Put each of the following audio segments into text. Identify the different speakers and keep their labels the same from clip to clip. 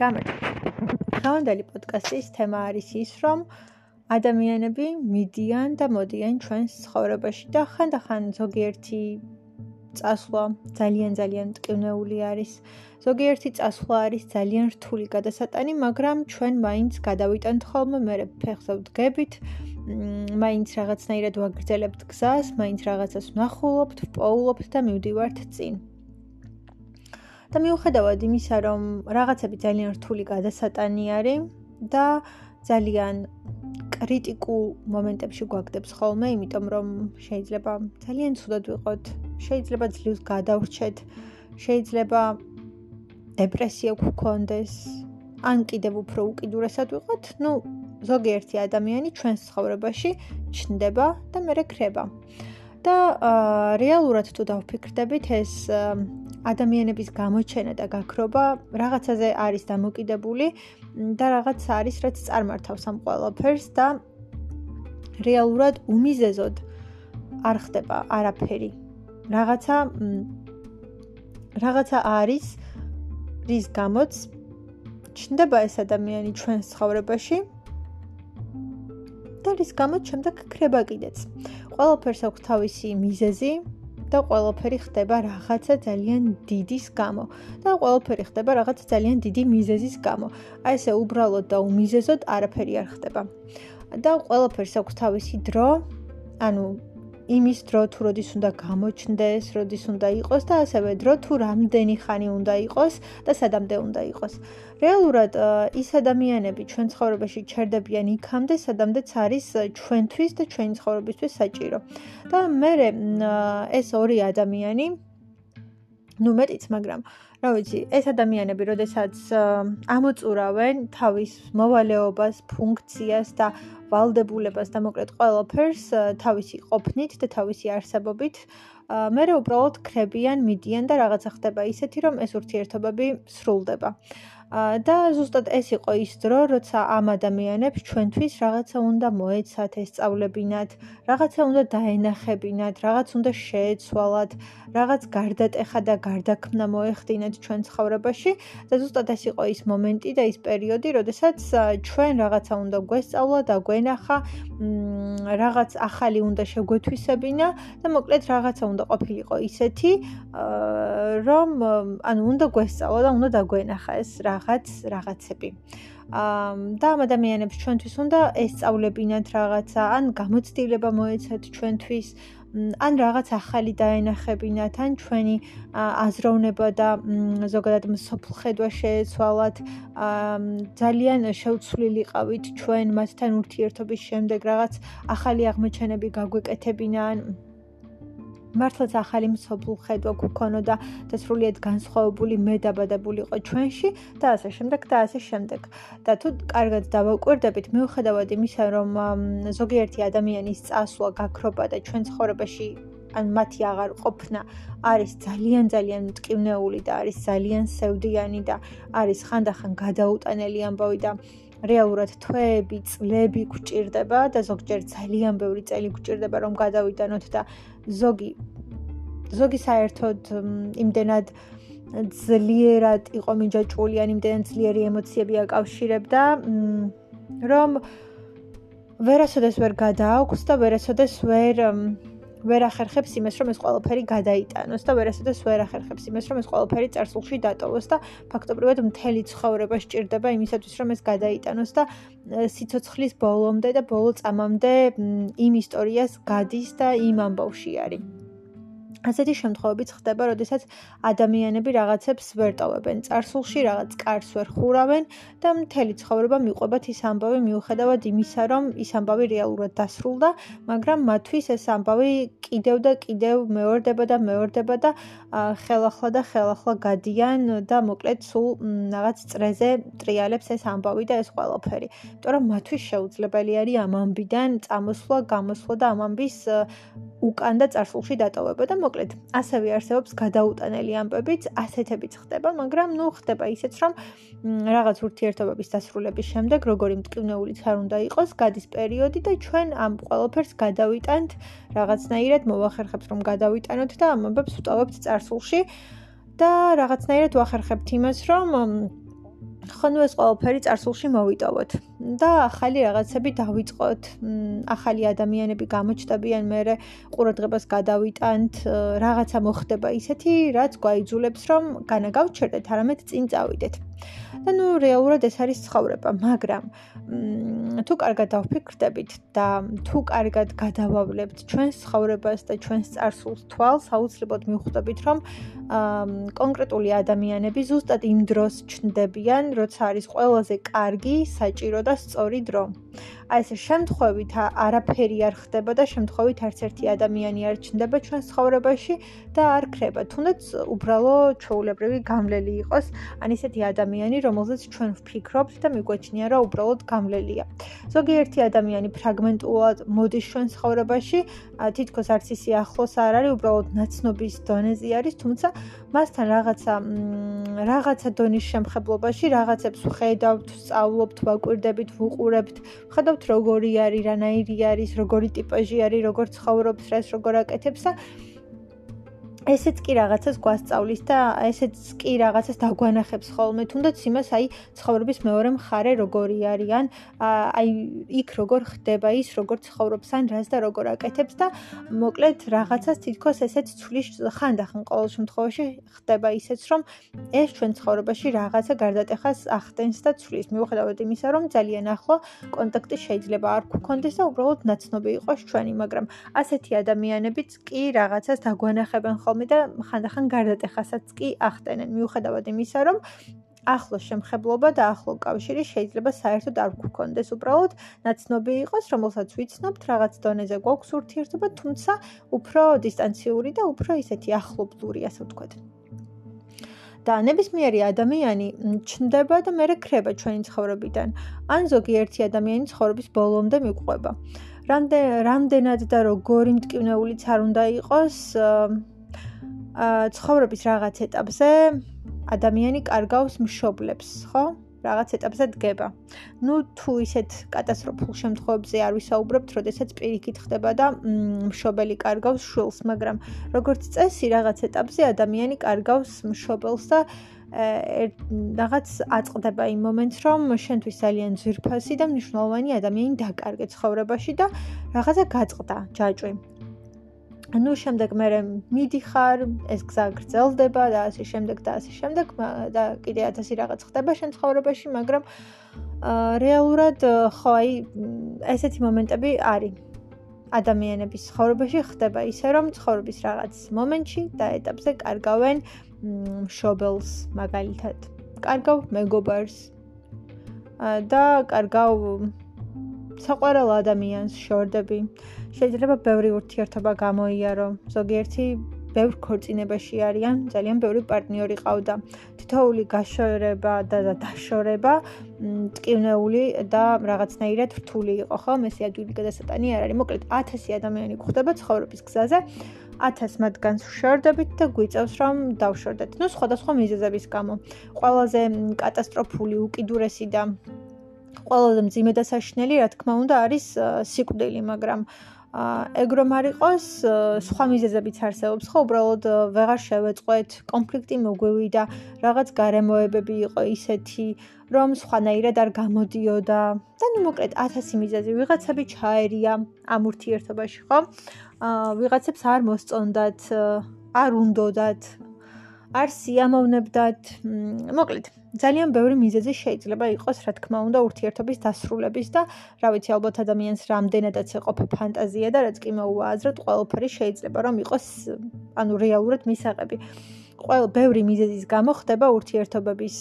Speaker 1: გამარჯობა. დღევანდელი პოდკასტის თემა არის ის, რომ ადამიანები მიდიან და მოდიან ჩვენს ცხოვრებაში და ხანდახან ზოგიერთი წასვლა ძალიან ძალიან მტკივნეული არის. ზოგიერთი წასვლა არის ძალიან რთული გადასატანი, მაგრამ ჩვენ მაინც გადავიტანთ ხოლმე მე ფეხზე ვდგებით. მაინც რაღაცნაირად ვაგრძელებთ გზას, მაინც რაღაცას ვნახულობთ, პოულობთ და მივდივართ წინ. და მიუხედავად იმისა, რომ რაღაცები ძალიან რთული გადასატანი არის და ძალიან კრიტიკულ მომენტებში გვაგდებს ხოლმე, იმიტომ რომ შეიძლება ძალიან ცუდად ვიყოთ, შეიძლება ძლივს გადავრჩეთ, შეიძლება დეპრესია გქონდეს, ან კიდევ უფრო უკიდურესად ვიყოთ, ну, ზოგიერთი ადამიანი ჩვენს ცხოვრებაში ჩნდება და მერე ქრება. და რეალურად თუ დავფიქრდებით, ეს ადამიანების გამოჩენა და გაქრობა რაღაცაზე არის დამოკიდებული და რაღაც არის, რაც წარმართავს ამ ყველაფერს და რეალურად უმიზეზოდ არ ხდება არაფერი. რაღაცა რაღაცა არის, რის გამოც ჩნდება ეს ადამიანი ჩვენს ცხოვრებაში და რის გამოც შემდეგ ქრება კიდეც. ყველაფერს აქვს თავისი მიზეზი, და ყველაფერი ხდება რაღაცა ძალიან დიდის გამო და ყველაფერი ხდება რაღაცა ძალიან დიდი მიზეზის გამო. აი ესე უბრალოდ და უმიზეზოდ არაფერი არ ხდება. და ყველაფერს აქვს თავისი დრო, ანუ იმის დრო თუ როდის უნდა გამოჩნდეს, როდის უნდა იყოს და ასევე დრო თუ რამდენი ხანი უნდა იყოს და სადამდე უნდა იყოს. რეალურად ის ადამიანები ჩვენ ცხოვრებაში ჩერდებიან იქამდე, სადამდეც არის ჩვენთვის და ჩვენი ცხოვრებისთვის საჭირო. და მე ეს ორი ადამიანი ну მეტიც, მაგრამ რა ვიცი, ეს ადამიანები, როდესაც ამოწურავენ თავის მოვალეობას, ფუნქციას და ვალდებულებას და მოკლედ ყველაფერს თავისი ყოფნით და თავისი არსებობით, მე რა უბრალოდ ხრებიან, მიდიან და რაღაცა ხდება ისეთი, რომ ეს ურთიერთობები სრულდება. და ზუსტად ეს იყო ის დრო, როცა ამ ადამიანებს ჩვენთვის რაღაცა უნდა მოეცათ, ესწავლებინათ, რაღაცა უნდა დაენახებინათ, რაღაც უნდა შეეცვალათ, რაღაც გარდატეხა და გარდაქმნა მოეხდინათ ჩვენ ცხოვრებაში და ზუსტად ეს იყო ის მომენტი და ის პერიოდი, როდესაც ჩვენ რაღაცა უნდა გვესწავლა და გვენახა, რაღაც ახალი უნდა შეგვეთვისებინა და მოკლედ რაღაცა უნდა ყოფილიყო ისეთი, რომ ანუ უნდა გვესწავლა და უნდა დაგვენახა ეს რა რაღაც რაღაცები. აა და ამ ადამიანებს ჩვენთვის უნდა ესწავლებინათ რაღაცა, ან გამოცდილება მოეცათ ჩვენთვის, ან რაღაც ახალი დაენახებინათ, ან ჩვენი აზროვნება და ზოგადად მსოფლხედვა შეეცვალათ. ძალიან შევცვლილიყავით ჩვენ მასთან ურთიერთობის შემდეგ რაღაც ახალი აღმოჩენები გაგვეკეთებინა, ან მართლაც ახალი მსოფლო ხედვა გქონოდა და სრულიად განსხვავებული მე დაბადებულიყო ჩვენში და ასე შემდეგ და ასე შემდეგ. და თუ კარგად დავაკვირდებით, მიუხედავად იმისა, რომ ზოგიერთი ადამიანის წასვლა, გაქრობა და ჩვენ ცხოვრებაში ან მათი აღარ ყოფნა არის ძალიან ძალიან მტკივნეული და არის ძალიან სევდიანი და არის ხანდახან გადაუტანელი ამბავი და რეალურად თვეები, წლები გვჭირდება და ზოგჯერ ძალიან ბევრი წელი გვჭირდება რომ გადავიდანოთ და ზოგი ზოგი საერთოდ იმდენად ძლიერად იყო მიჯაჭვული, ან იმდენად ძლიერი ემოციები აკავშირებდა, რომ ვერასოდეს ვერ გადააქვს და ვერასოდეს ვერ ვერ ახერხებს იმას, რომ ეს ყველაფერი გადაიტანოს და ვერასოდეს ვერ ახერხებს იმას, რომ ეს ყველაფერი წარსულში დატოვოს და ფაქტობრივად მთელი ცხოვრება სჭირდება იმისათვის, რომ ეს გადაიტანოს და სიცოცხლის ბოლომდე და ბოლო წამამდე იმ ისტორიას გადის და იმ ამბავში არის. ასეთი შემთხვევებიც ხდება, როდესაც ადამიანები რაღაცებს ვერ ტოვებენ წარსულში, რაღაც კარს ვერ ხურავენ და მთელი ცხოვრება მიყვებათ ის ამბავი მიუხედავად იმისა, რომ ის ამბავი რეალურად დასრულდა, მაგრამ მათთვის ეს ამბავი კიდევ და კიდევ მეორდება და მეორდება და ხელახლა და ხელახლა გადიან და მოკლედ სულ რაღაც წრეზე ტრიალებს ეს ამბავი და ეს ყველაფერი. იმიტომ რომ მათთვის შეუძლებელი არის ამ ამბიდან წამოსვლა, გამოსვლა და ამ ამბის უკან და წარსულში დატოვება და მოკლედ ასევე არსებობს გადაუტანელი ამბებიც, ასეთებიც ხდება, მაგრამ ნუ ხდება ისეც, რომ რაღაც ურთიერთობების დასრულების შემდეგ, როგორი მტკივნეულიც არ უნდა იყოს, გადის პერიოდი და ჩვენ ამ ყველაფერს გადავიტანთ რაღაცნაირად მოახერხებთ რომ გადავიტანოთ და ამ ამბებს ვტოვებთ წარსულში და რაღაცნაირად ვახერხებთ იმას, რომ ხონუ ეს ყველაფერი წარსულში მოვიტოვოთ და ახალი რაღაცები დავიწყოთ. ახალი ადამიანები გამოჩნდებიან, მე ყურადღებას გადავიტანთ, რაღაცა მოხდება ისეთი, რაც გვაიძულებს, რომ განა გავჩერდეთ, არამედ წინ წავიდეთ. და ნუ რეალურად ეს არის ცხოვრება, მაგრამ თუ კარგად დავფიქრდებით და თუ კარგად გადავავლებთ ჩვენს ცხოვრებას და ჩვენს წარსულს თვალს, აუცილებლად მივხვდებით, რომ კონკრეტული ადამიანები ზუსტად იმ დროს ჩნდებიან, როცა არის ყველაზე კარგი, საჭირო და სწორი დრო. აი ეს შემთხვევით არაფერი არ ხდება და შემთხვევით არც ერთი ადამიანი არ ჩნდება ჩვენ ცხოვრებაში და არ ქრება. თუნდაც უბრალო ჩაულებრივი გამლელი იყოს, ან ისეთი ადამიანი, რომელზეც ჩვენ ვფიქრობთ და მიგვაჩნია, რომ უბრალოდ გამლელია. ზოგიერთი ადამიანი ფრაგმენტულად მოდის ჩვენ ცხოვრებაში, თითქოს არც ისე ახლოს არ არის, უბრალოდ ნაცნობის დონეზე არის, თუმცა მასთან რაღაცა რაღაცა დონის შემხებლობაში რაღაცებს ვხედავთ, სწავლობთ, ვაკვირდებით, ვუყურებთ, ვხედავთ როგორი არის, რანაირი არის, როგორი ტიპაჟი არის, როგორ ცხოვრობს, რას როგორ აკეთებს და ესეც კი რაღაცას გვასწავლის და ესეც კი რაღაცას დაგვანახებს ხოლმე. თუნდაც იმას აი ცხოვრების მეორე მხარე როგორი არიან? აი იქ როგორ ხდება ის როგორ ცხოვრობს ან რას და როგორ აკეთებს და მოკლედ რაღაცას თითქოს ესეც ცulis ხანდახან ყოველ შემთხვევაში ხდება ისეც რომ ეს ჩვენ ცხოვრებაში რაღაცა გარდატეხას ახდენს და ცulis მიუხედავად იმისა რომ ძალიან ახლო კონტაქტი შეიძლება არ გქონდეს და უბრალოდ ნაცნობი იყოს ჩვენი მაგრამ ასეთი ადამიანებიც კი რაღაცას დაგვანახებენ ხოლმე ხოლმე და ხანდახან გარდატეხასაც კი ახტენენ. მიუხედავად იმისა რომ ახლო შემხებლობა და ახლო კავშირი შეიძლება საერთოდ არ გქონდეს. უბრალოდ ნაცნობი იყოს რომელსაც ვიცნობთ რაღაც დონეზე გვაქვს ურთიერთობა თუმცა უფრო დისტანციური და უფრო ისეთი ახლობლური ასე ვთქვათ. და ნებისმიერი ადამიანი ჩნდება და მეორე ქრება ჩვენი ცხოვრებიდან. ან ზოგიერთი ადამიანი ცხოვრების ბოლომდე მიყვება. რამდენად და როგორი მტკივნეულიც არ უნდა იყოს ცხოვრების რაღაც ეტაპზე ადამიანი კარგავს მშობლებს, ხო? რაღაც ეტაპზე დგება. ну თუ ისეთ კატასტროფულ შემთხვევებზე არ ვისაუბრებთ, როდესაც პირიქით ხდება და მშობელი კარგავს შვილს, მაგრამ როგორც წესი რაღაც ეტაპზე ადამიანი კარგავს მშობელს და რაღაც აწყდება იმ მომენტს, რომ შენთვის ძალიან ძვირფასი და მნიშვნელოვანი ადამიანი დაკარგე ცხოვრებაში და რაღაცა გაწყდა ჯაჭვი. Ну შემდეგ მე მიდიხარ ეს გზა გრძელდება და ასე შემდეგ და ასე შემდეგ და კიდე 1000 რაღაც ხდება შენ ცხოვრებაში მაგრამ რეალურად ხო აი ესეთი მომენტები არის. ადამიანების ცხოვრებაში ხდება ისე რომ ცხოვრების რაღაც მომენტში და ეტაპზე კარგავენ შობელს მაგალითად. კარგავ მეგობარს და კარგავ საყვარელ ადამიანს შორდები შეიძლება ბევრი ურთიერთობა გამოიარო. ზოგიერთი ბევრ ქორწინებაში არიან, ძალიან ბევრი პარტნიორი ყავდა. თითოეული გაშორება და დაშორება ტკივნეული და რაღაცნაირად რთული იყო, ხო? მესე ადვილი გადასატანი არ არის. მოკლედ 1000 ადამიანი გვხვდება ცხოვრების გზაზე. 1000 მათგანს ვშორდებით და გვიწევს რომ დავშორდეთ. ნუ სხვადასხვა მიზეზების გამო. ყველაზე კატასტროფული, უკიდურესი და ყველაზე მძიმე და საშინელი, რა თქმა უნდა, არის სიკვდილი, მაგრამ ეგ რომ არ იყოს, სხვა მიზეზებიც არსებობს, ხო, უბრალოდ ვეღარ შევეწყვეთ, კონფლიქტი მოგვივიდა, რაღაც გარემოებები იყო ისეთი, რომ სხვანაირად არ გამოდიოდა. და ნუ მოკლედ 1000 მიზეზი ვიღაცები ჩაერია ამ ურთიერთობაში, ხო? აა ვიღაცებს არ მოსწონდათ, არ უნდოდათ, არ სიამოვნებდათ. მოკლედ, ძალიან ბევრი მიზეზი შეიძლება იყოს, რა თქმა უნდა, ურთიერთობის დასრულების და, რა ვიცი, ალბათ ადამიანს რამდენადაც ეყოფა ფანტაზია და რაც კი მოუაზროთ, ყველაფერი შეიძლება რომ იყოს, ანუ რეალურად მისაღები. ყოველ ბევრი მიზეზის გამო ხდება ურთიერთობების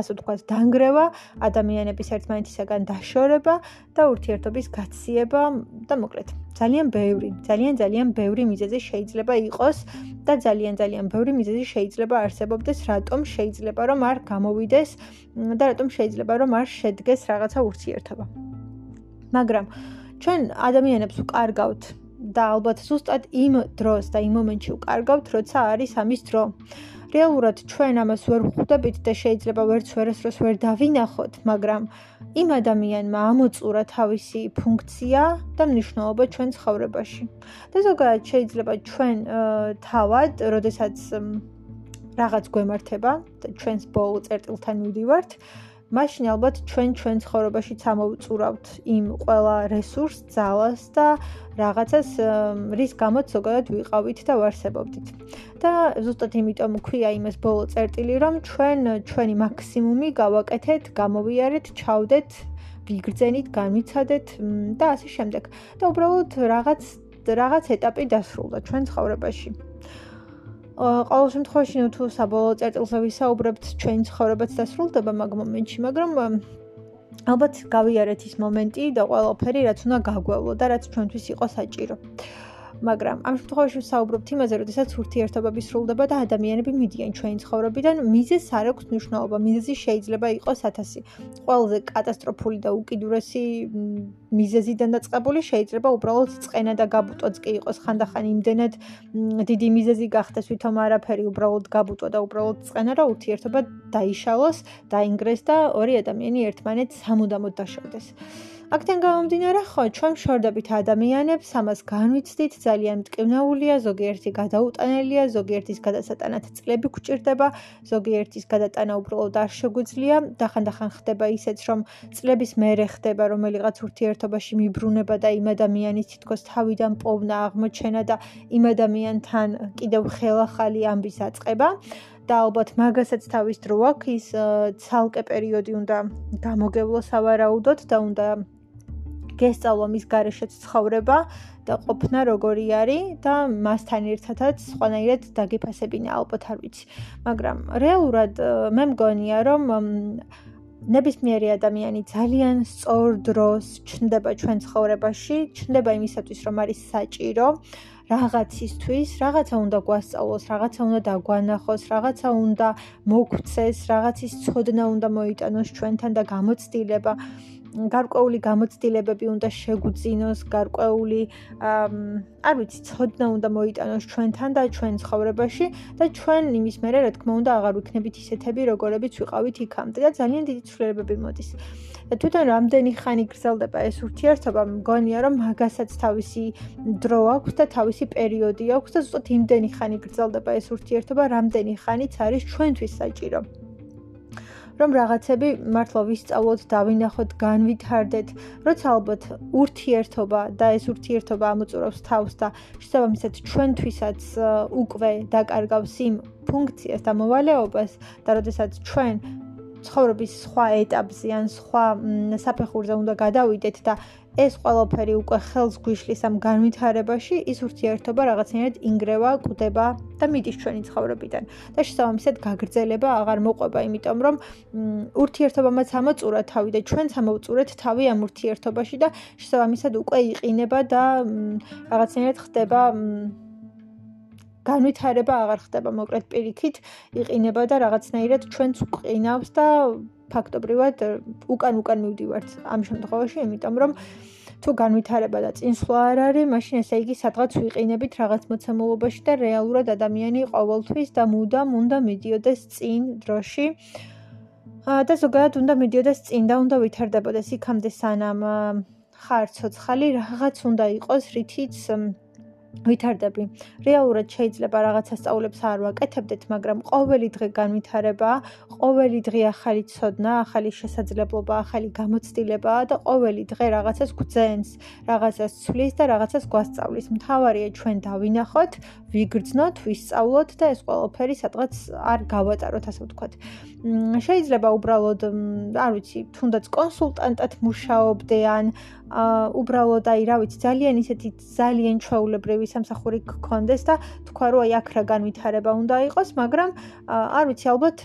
Speaker 1: ასე ვთქვათ, დანგრევა, ადამიანების ერთმანეთისაგან დაშორება და ურთიერთობის გაციება და მოკლედ, ძალიან ბევრი, ძალიან ძალიან ბევრი მიზეზი შეიძლება იყოს და ძალიან ძალიან ბევრი მიზეზი შეიძლება არსებობდეს, რატომ შეიძლება რომ არ გამოვიდეს და რატომ შეიძლება რომ არ შედგეს რაღაცა ურთიერთობა. მაგრამ ჩვენ ადამიანებს უკარგავთ და ალბათ ზუსტად იმ დროს და იმ მომენტში უკარგავთ, როცა არის ამის დრო. რეალურად ჩვენ ამას ვერ ვხვდებით და შეიძლება ვერც ვერასდროს ვერ დავინახოთ, მაგრამ იმ ადამიანმა ამოწურა თავისი ფუნქცია და მნიშვნელობა ჩვენ ცხოვრებაში. და ზოგადად შეიძლება ჩვენ თავად, როდესაც რაღაც გვემართება და ჩვენს ბოლო წერტილთან მივდივართ, მაშინ ალბათ ჩვენ ჩვენ ცხოვრებაში წამოვწურავთ იმ ყველა რესურს, ძალას და რაღაცას, რის გამოც ზოგადად ვიყავით და ვარსებობდით. და ზუსტად იმიტომ ვქვია იმას ბოლო წერტილი, რომ ჩვენ ჩვენი მაქსიმუმი გავაკეთეთ, გამოვიარეთ, ჩავდეთ, ვიგრძენით, განვიცადეთ და ასე შემდეგ. და უბრალოდ რაღაც რაღაც ეტაპი დასრულდა ჩვენ ცხოვრებაში. ყოველ შემთხვევაში ნუ თუ საბოლოო წერტილზე ვისაუბრებთ, ჩვენი ცხოვრებაც დასრულდება მაგ მომენტში, მაგრამ ალბათ გავიარეთ ის მომენტი და ყველაფერი რაც უნდა გაგვევლო და რაც ჩვენთვის იყო საჭირო. მაგრამ ამ შემთხვევაში ვსაუბრობთ იმაზე, როდესაც ურთიერთობები სრულდება და ადამიანები მიდიან ჩვენი ცხოვრებიდან, მიზეზს არ აქვს მნიშვნელობა, მიზეზი შეიძლება იყოს 1000. ყველაზე კატასტროფული და უკიდურესი მიზეზიდან დაწყებული შეიძლება უბრალოდ წყენა და გაბუტვაც კი იყოს ხანდახან იმდენად დიდი მიზეზი გახდეს, ვითომ არაფერი უბრალოდ გაბუტვა და უბრალოდ წყენა რა ურთიერთობა დაიშალოს, დაინგრეს და ორი ადამიანი ერთმანეთს სამუდამოდ დაშორდეს. აქთან გამომდინარე, ხო, ჩვენ შორდებით ადამიანებს, ამას განვიცდით, ძალიან მტკივნეულია, ზოგიერთი გადაუტანელია, ზოგიერთის გადასატანად წლები გვჭირდება, ზოგიერთის გადატანა უბრალოდ არ შეგვიძლია და ხანდახან ხდება ისეც, რომ წლების მერე ხდება რომელიღაც ურთიერთობაში მიბრუნება და იმ ადამიანის თითქოს თავიდან პოვნა აღმოჩენა და იმ ადამიანთან კიდევ ხელახალი ამბის აწყება. და ალბათ მაგასაც თავის დრო აქვს ის ცალკე პერიოდი უნდა გამოგევლოს ავარაუდოდ და უნდა გესწავლო მის გარეშეც ცხოვრება და ყოფნა როგორი არის და მასთან ერთადაც სხვანაირად დაგიფასებინა ალბათ არ ვიცი მაგრამ რეალურად მე მგონია რომ ნებისმიერი ადამიანი ძალიან სწორ დროს ჩნდება ჩვენ ცხოვრებაში ჩნდება იმისათვის რომ არის საჭირო რაღაცისთვის, რაღაცა უნდა გვასწავლოს, რაღაცა უნდა დაგვანახოს, რაღაცა უნდა მოგვცეს, რაღაცის ცოდნა უნდა მოიტანოს ჩვენთან და გამოცდილება. გარკვეული გამოცდილებები უნდა შეგვძინოს, გარკვეული არ ვიცი, ცოდნა უნდა მოიტანოს ჩვენთან და ჩვენ ცხოვრებაში და ჩვენ იმის მერე, რა თქმა უნდა, აღარ ვიქნებით ისეთები, როგორებიც ვიყავით იქამდე და ძალიან დიდი ცვლილებები მოდის. და თვითონ რამდენი ხანი გრძელდება ეს ურთიერთობა, მგონია რომ მაგასაც თავისი დრო აქვს და თავისი პერიოდი აქვს და ზუსტად იმდენი ხანი გრძელდება ეს ურთიერთობა, რამდენი ხანიც არის ჩვენთვის საჭირო. რომ რაღაცები მართლა ვისწავლოთ, დავინახოთ, განვითარდეთ, როცა ალბათ ურთიერთობა და ეს ურთიერთობა ამოწურავს თავს და შესაბამისად ჩვენთვისაც უკვე დაკარგავს იმ ფუნქციას და მოვალეობას და როდესაც ჩვენ ცხოვრების სხვა ეტაპზე ან სხვა საფეხურზე უნდა გადავიდეთ და ეს ყველაფერი უკვე ხელს გვიშლის ამ განვითარებაში, ის ურთიერთობა რაღაცნაირად ინგრევა, კვდება და მიდის ჩვენი ცხოვრებიდან. და შესაბამისად გაგრძელება აღარ მოყვება, იმიტომ რომ ურთიერთობამაც ამოწურა თავი და ჩვენც ამოვწურეთ თავი ამ ურთიერთობაში და შესაბამისად უკვე იყინება და რაღაცნაირად ხდება განვითარება აღარ ხდება მოკლედ პირიქით, იყინება და რაღაცნაირად ჩვენც უყინავს და ფაქტობრივად უკან უკან მივდივართ ამ შემთხვევაში, იმიტომ რომ თუ განვითარება და წინსვლა არ არის, მაშინ ესე იგი სადღაც ვიყინებით რაღაც მოცემულობაში და რეალურად ადამიანი ყოველთვის და მუდამ უნდა მიდიოდეს წინ დროში. და ზოგადად უნდა მიდიოდეს წინ და უნდა ვითარდებოდეს იქამდე სანამ ხარ ცოცხალი, რაღაც უნდა იყოს, რითიც ვითარდები. რეალურად შეიძლება რაღაცა სწავლებს არ ვაკეთებდეთ, მაგრამ ყოველი დღე განვითარება, ყოველი დღე ახალი ცოდნა, ახალი შესაძლებლობა, ახალი გამოცდილება და ყოველი დღე რაღაცას გვძენს, რაღაცას ცვლის და რაღაცას გვასწავლის. მთავარია ჩვენ დავინახოთ, ვიგრძნოთ, ვისწავლოთ და ეს ყველაფერი სადღაც არ გავატაროთ, ასე ვთქვათ. შეიძლება უბრალოდ, არ ვიცი, თუნდაც კონსულტანტად მუშაობდე ან უბრალოდ აი რა ვიცი ძალიან ისეთი ძალიან ჩვეულებრივი სამსახური გქონდეს და თქვა რომ აი აქ რა განვითარება უნდა იყოს, მაგრამ არ ვიცი ალბათ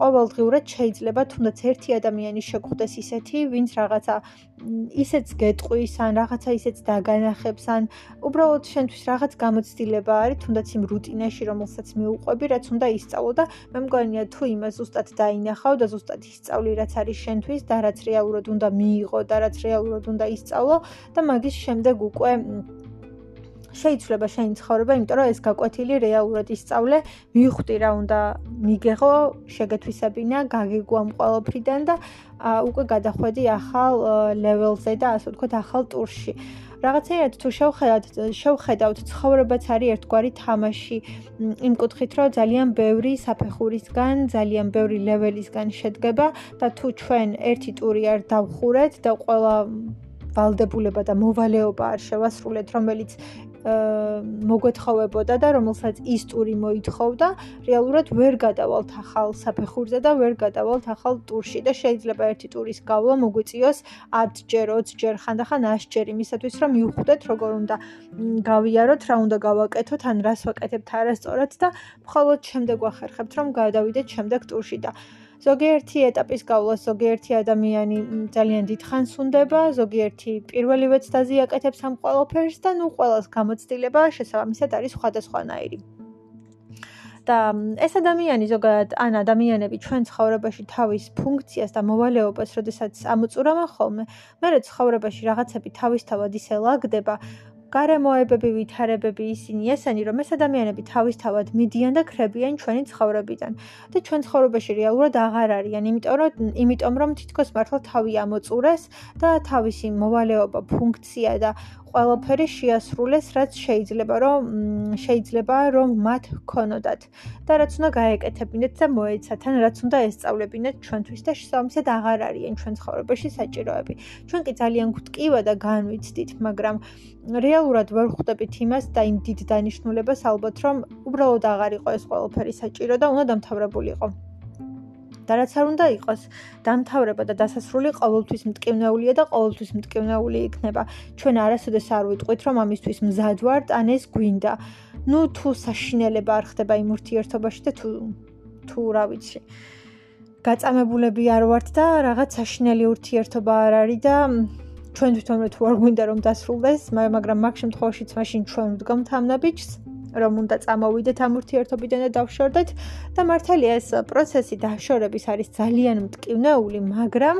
Speaker 1: ყოველდღიურად შეიძლება თუნდაც ერთი ადამიანი შეგვხვდეს ისეთი, ვინც რაღაცა ისეც გეტყვის ან რაღაცა ისეც დაგანახებს ან უბრალოდ შენთვის რაღაც გამოცდილება არის თუნდაც იმ რუტინაში, რომელსაც მიუყვები, რაც უნდა ისწავლო და მე მგონია თუ იმას ზუსტად დაინახავ და ზუსტად ისწავლი, რაც არის შენთვის და რაც რეალურად უნდა მიიღო და რაც რეალურად უნდა ისწავლო და მაგის შემდეგ უკვე შეიძლება შენი ცხოვრება, იმიტომ რომ ეს გაკვეთილი რეალურად ისწავლე, მიხვდი რა უნდა მიგეღო, შეგეთვისებინა, გაგიგო ამ ყოველფრიდან და უკვე გადახვედი ახალ ლეველზე და ასე ვთქვათ, ახალ ტურში. რაღაცეერად თუ შევხედავთ შევხედავთ ცხოვრებაც არის ერთგვარი თამაში. იმ კუთხით რომ ძალიან ბევრი საფეხურისგან ძალიან ბევრი ლეველისგან შედგება და თუ ჩვენ ერთი ტური არ დავხურეთ და ყველა ვალდებულება და მოვალეობა არ შევასრულეთ რომელიც მოგვეთხოვებოდა და რომელსაც ის ტური მოითხოვდა, რეალურად ვერ გადავალთ ახალ საფეხურზე და ვერ გადავალთ ახალ ტურში და შეიძლება ერთი ტურის გავლა მოგვიწიოს 10 ჯერ, 20 ჯერ, ხანდახან 100 ჯერ იმისათვის, რომ მიუხვდეთ როგორ უნდა გავიაროთ, რა უნდა გავაკეთოთ, ან რას ვაკეთებთ არასწორად და მხოლოდ შემდეგ ვახერხებთ, რომ გადავიდეთ შემდეგ ტურში და ზოგიერთი ეტაპის გავლა ზოგიერთი ადამიანი ძალიან დიდხანს უნდება, ზოგიერთი პირველივე ცდაზე აკეთებს ამ ყველაფერს და ნუ ყოველს გამოცდილება შესაბამისად არის სხვადასხვანაირი. და ეს ადამიანი ზოგადად ან ადამიანები ჩვენ ცხოვრებაში თავის ფუნქციას და მოვალეობას, როდესაც ამოწურავენ ხოლმე, მე რა ცხოვრებაში რაღაცები თავისთავად ისე ლაგდება, გარემოებები, ვითარებები ისინი ესენი, რომ ეს ადამიანები თავისთავად მიდიან და ხრებიან ჩვენი ცხოვრებიდან. და ჩვენ ცხოვრებაში რეალურად აღარ არიან, იმიტომ რომ იმიტომ რომ თითქოს მართლა თავი ამოწურეს და თავისი მოვალეობა, ფუნქცია და ყველაფერი შეასრულეს, რაც შეიძლება რომ შეიძლება რომ მათ ქონოდათ და რაც უნდა გაეკეთებინეთ და მოეცათ, ან რაც უნდა ესწავლებინეთ ჩვენთვის და შესაბამისად აღარ არიან ჩვენ ცხოვრებაში საჭიროები. ჩვენ კი ძალიან გვტკივა და განვიცდით, მაგრამ რეალურად ვერ ხვდებით იმას და იმ დიდ დანიშნულებას ალბათ რომ უბრალოდ აღარ იყო ეს ყველაფერი საჭირო და უნდა დამთავრებულიყო. და რაც არ უნდა იყოს, დამთავრება და დასასრული ყოველთვის მტკივნეულია და ყოველთვის მტკივნეული იქნება. ჩვენ არასოდეს არ ვიტყვით, რომ ამისთვის მზად ვართ, ან ეს გვინდა. ნუ თუ საშინელება არ ხდება იმ ურთიერთობაში და თუ თუ რა ვიცი. გაწამებულები არ ვართ და რაღაც საშინელი ურთიერთობა არ არის და ჩვენ თვითონვე თუ არ გვინდა რომ დასრულდეს, მაგრამ მაგ შემთხვევაშიც მაშინ ჩვენ ვდგამთ ამ ნაბიჯს. რომ უნდა წამოვიდეთ ამ ურთიერთობიდან და დავშორდეთ და მართალია ეს პროცესი დაშორების არის ძალიან მტკივნეული, მაგრამ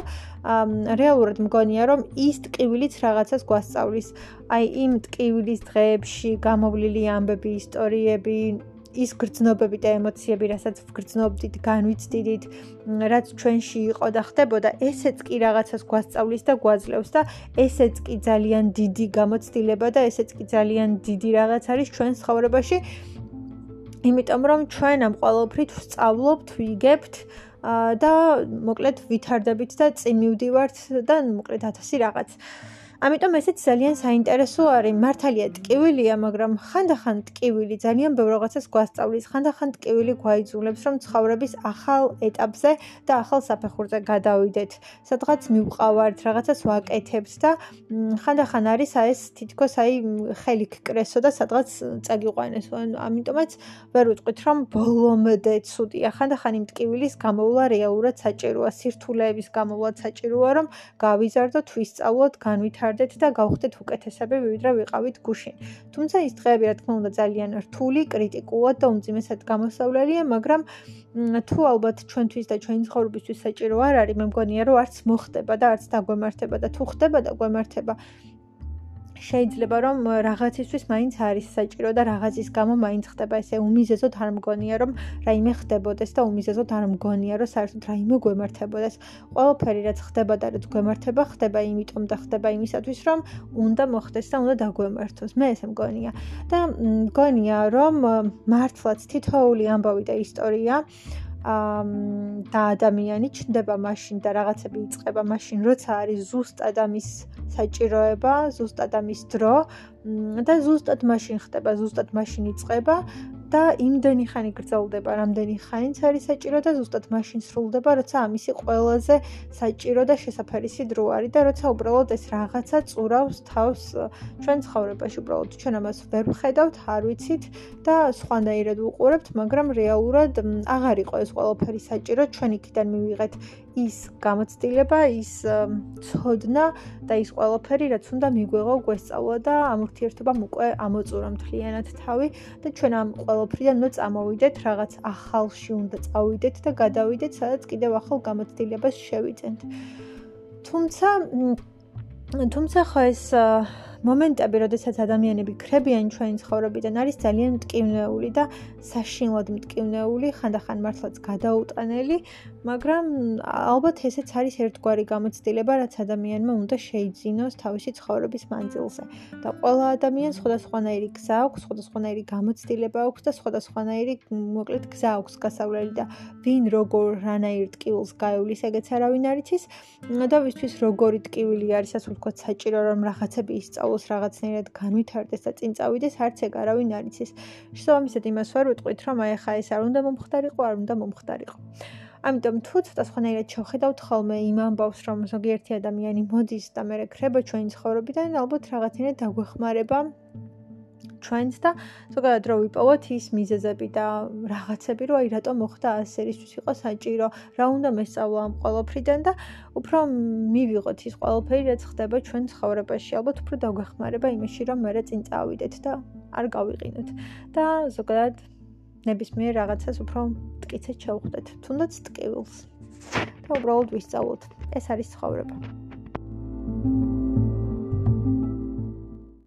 Speaker 1: რეალურად მგონია რომ ის ტკივილიც რაღაცას გვასწავლის. აი იმ ტკივილის დღეებში გამოვლილი ამბები, ისტორიები, ის გრძნობები და ემოციები, რასაც ვგრძნობდით, განვიცდით, რაც ჩვენში იყო და ხდებოდა, ესეც კი რაღაცას გვასწავლის და გვაძლევს და ესეც კი ძალიან დიდი გამოცდილება და ესეც კი ძალიან დიდი რაღაც არის ჩვენ ცხოვრებაში. იმიტომ რომ ჩვენ ამ ყოველფრით ვსწავლობთ, ვიგებთ და მოკლედ ვითარდებით და წინ მივდივართ და მოკლედ ათასი რაღაც. ამიტომ ესეც ძალიან საინტერესო არის. მართალია ტკივილია, მაგრამ ხანდახან ტკივილი ძალიან ბევრ რაღაცას გვასწავლის. ხანდახან ტკივილი გვაიძულებს, რომ ცხოვრების ახალ ეტაპზე და ახალ საფეხურზე გადავიდეთ. სადღაც მივყავართ, რაღაცას ვაკეთებთ და ხანდახან არის ეს თითქოს აი ხელი კრესო და სადღაც წაგიყვანეს. ამიტომაც ვერ ვიტყვით, რომ ბოლომდე ცუდია. ხანდახან იმ ტკივილის გამოვლა რეალურად საჭიროა, სირთულეების გამოვლა საჭიროა, რომ გავიზარდოთ, ვისწავლოთ, განვითარდეთ გავხდეთ და გავხდეთ უკეთესები, ვიდრე ვიყავით გუშინ. თუმცა ის დღეები, რა თქმა უნდა, ძალიან რთული, კრიტიკულად და უმძიმესად გამოსავლელია, მაგრამ თუ ალბათ ჩვენთვის და ჩვენი ცხოვრებისთვის საჭირო არ არის, მე მგონია, რომ არც მოხდება და არც დაგვემართება და თუ ხდება და გვემართება, შეიძლება რომ რაღაცისთვის მაინც არის საჭირო და რაღაცის გამო მაინც ხდება ესე უმიზეზოდ არ მგონია რომ რაიმე ხდებოდეს და უმიზეზოდ არ მგონია რომ საერთოდ რაიმე გვემართებოდეს. ყველაფერი რაც ხდება და რაც გვემართება ხდება იმიტომ და ხდება იმისათვის რომ უნდა მოხდეს და უნდა დაგვემართოს. მე ესე მგონია. და მგონია რომ მართლაც თითოეული ამბავი და ისტორია და ადამიანი ჩნდება მაშინ და რაღაცები იწყება მაშინ როცა არის ზუსტად ამის საჭიროება, ზუსტად ამის დრო და ზუსტად მაშინ ხდება, ზუსტად მაშინ იწყება და იმდენი ხანი გრძელდება, რამდენი ხანიც არის საჭირო და ზუსტად მაშინ სრულდება, როცა ამისი ყველაზე საჭირო და შესაძფერისი დრო არის და როცა უბრალოდ ეს რაღაცა წურავს თავს ჩვენ ცხოვრებაში, უბრალოდ ჩვენ ამას ვერ ვხედავთ, არ ვიცით და სხვანაირად ვუყურებთ, მაგრამ რეალურად აღარ იყო ეს ყველაფერი საჭირო, ჩვენ იქიდან მივიღეთ ის გამოცდილება, ის ცოდნა და ის ყველაფერი, რაც უნდა მიგვეღო გვესწავლა და ამ ურთიერთობამ უკვე ამოწურა მთლიანად თავი და ჩვენ ამ ყველაფრიდან უნდა წამოვიდეთ, რაღაც ახალში უნდა წავიდეთ და გადავიდეთ, სადაც კიდევ ახალ გამოცდილებას შევიძენთ. თუმცა თუმცა ხო ეს მომენტები, როდესაც ადამიანები ქრებიან ჩვენი ცხოვრებიდან, არის ძალიან მტკივნეული და საშინლად მტკივნეული, ხანდახან მართლაც გადაუტანელი, მაგრამ ალბათ ესეც არის ერთგვარი გამოცდილება, რაც ადამიანმა უნდა შეიძინოს თავისი ცხოვრების მანძილზე. და ყველა ადამიანს სხვადასხვანაირი გზა აქვს, სხვადასხვანაირი გამოცდილება აქვს და სხვადასხვანაირი მოკლედ გზა აქვს გასავლელი და ვინ როგორ რანაირ ტკივილს გაივლის, ეგეც არავინ არ იცის. და ვისთვის როგორი ტკივილი არის, ასე ვთქვათ, საჭირო რომ რაღაცები ისწავლოს, რაღაცნაირად განვითარდეს და წინ წავიდეს, არც ეგ არავინ არ იცის. შესაბამისად იმას ვერ ვიტყვით, რომ აი ხა ეს არ უნდა მომხდარიყო, არ უნდა მომხდარიყო. ამიტომ თუ ცოტა სხვანაირად შევხედავთ ხოლმე იმ ამბავს, რომ ზოგიერთი ადამიანი მოდის და მე რეკრება ჩვენი ცხოვრებიდან, ალბათ რაღაცნაირად დაგვეხმარება ჩვენს და ზოგადად რომ ვიპოვოთ ის მიზეზები და რაღაცები, რომ აი რატომ მოხდა ასე, რისთვის იყო საჭირო, რა უნდა მესწავლა ამ ყოველფრიდან და უფრო მივიღოთ ის ყოველფერი, რაც ხდება ჩვენ ცხოვრებაში. ალბათ უფრო დაგვეხმარება იმაში, რომ მე რა წინ წავიდეთ და არ გავიყინოთ. და ზოგადად ნებისმიერ რაღაცას უფრო მткиცად შევხვდეთ, თუნდაც ტკივილს. და უბრალოდ ვისწავლოთ. ეს არის ცხოვრება. thank you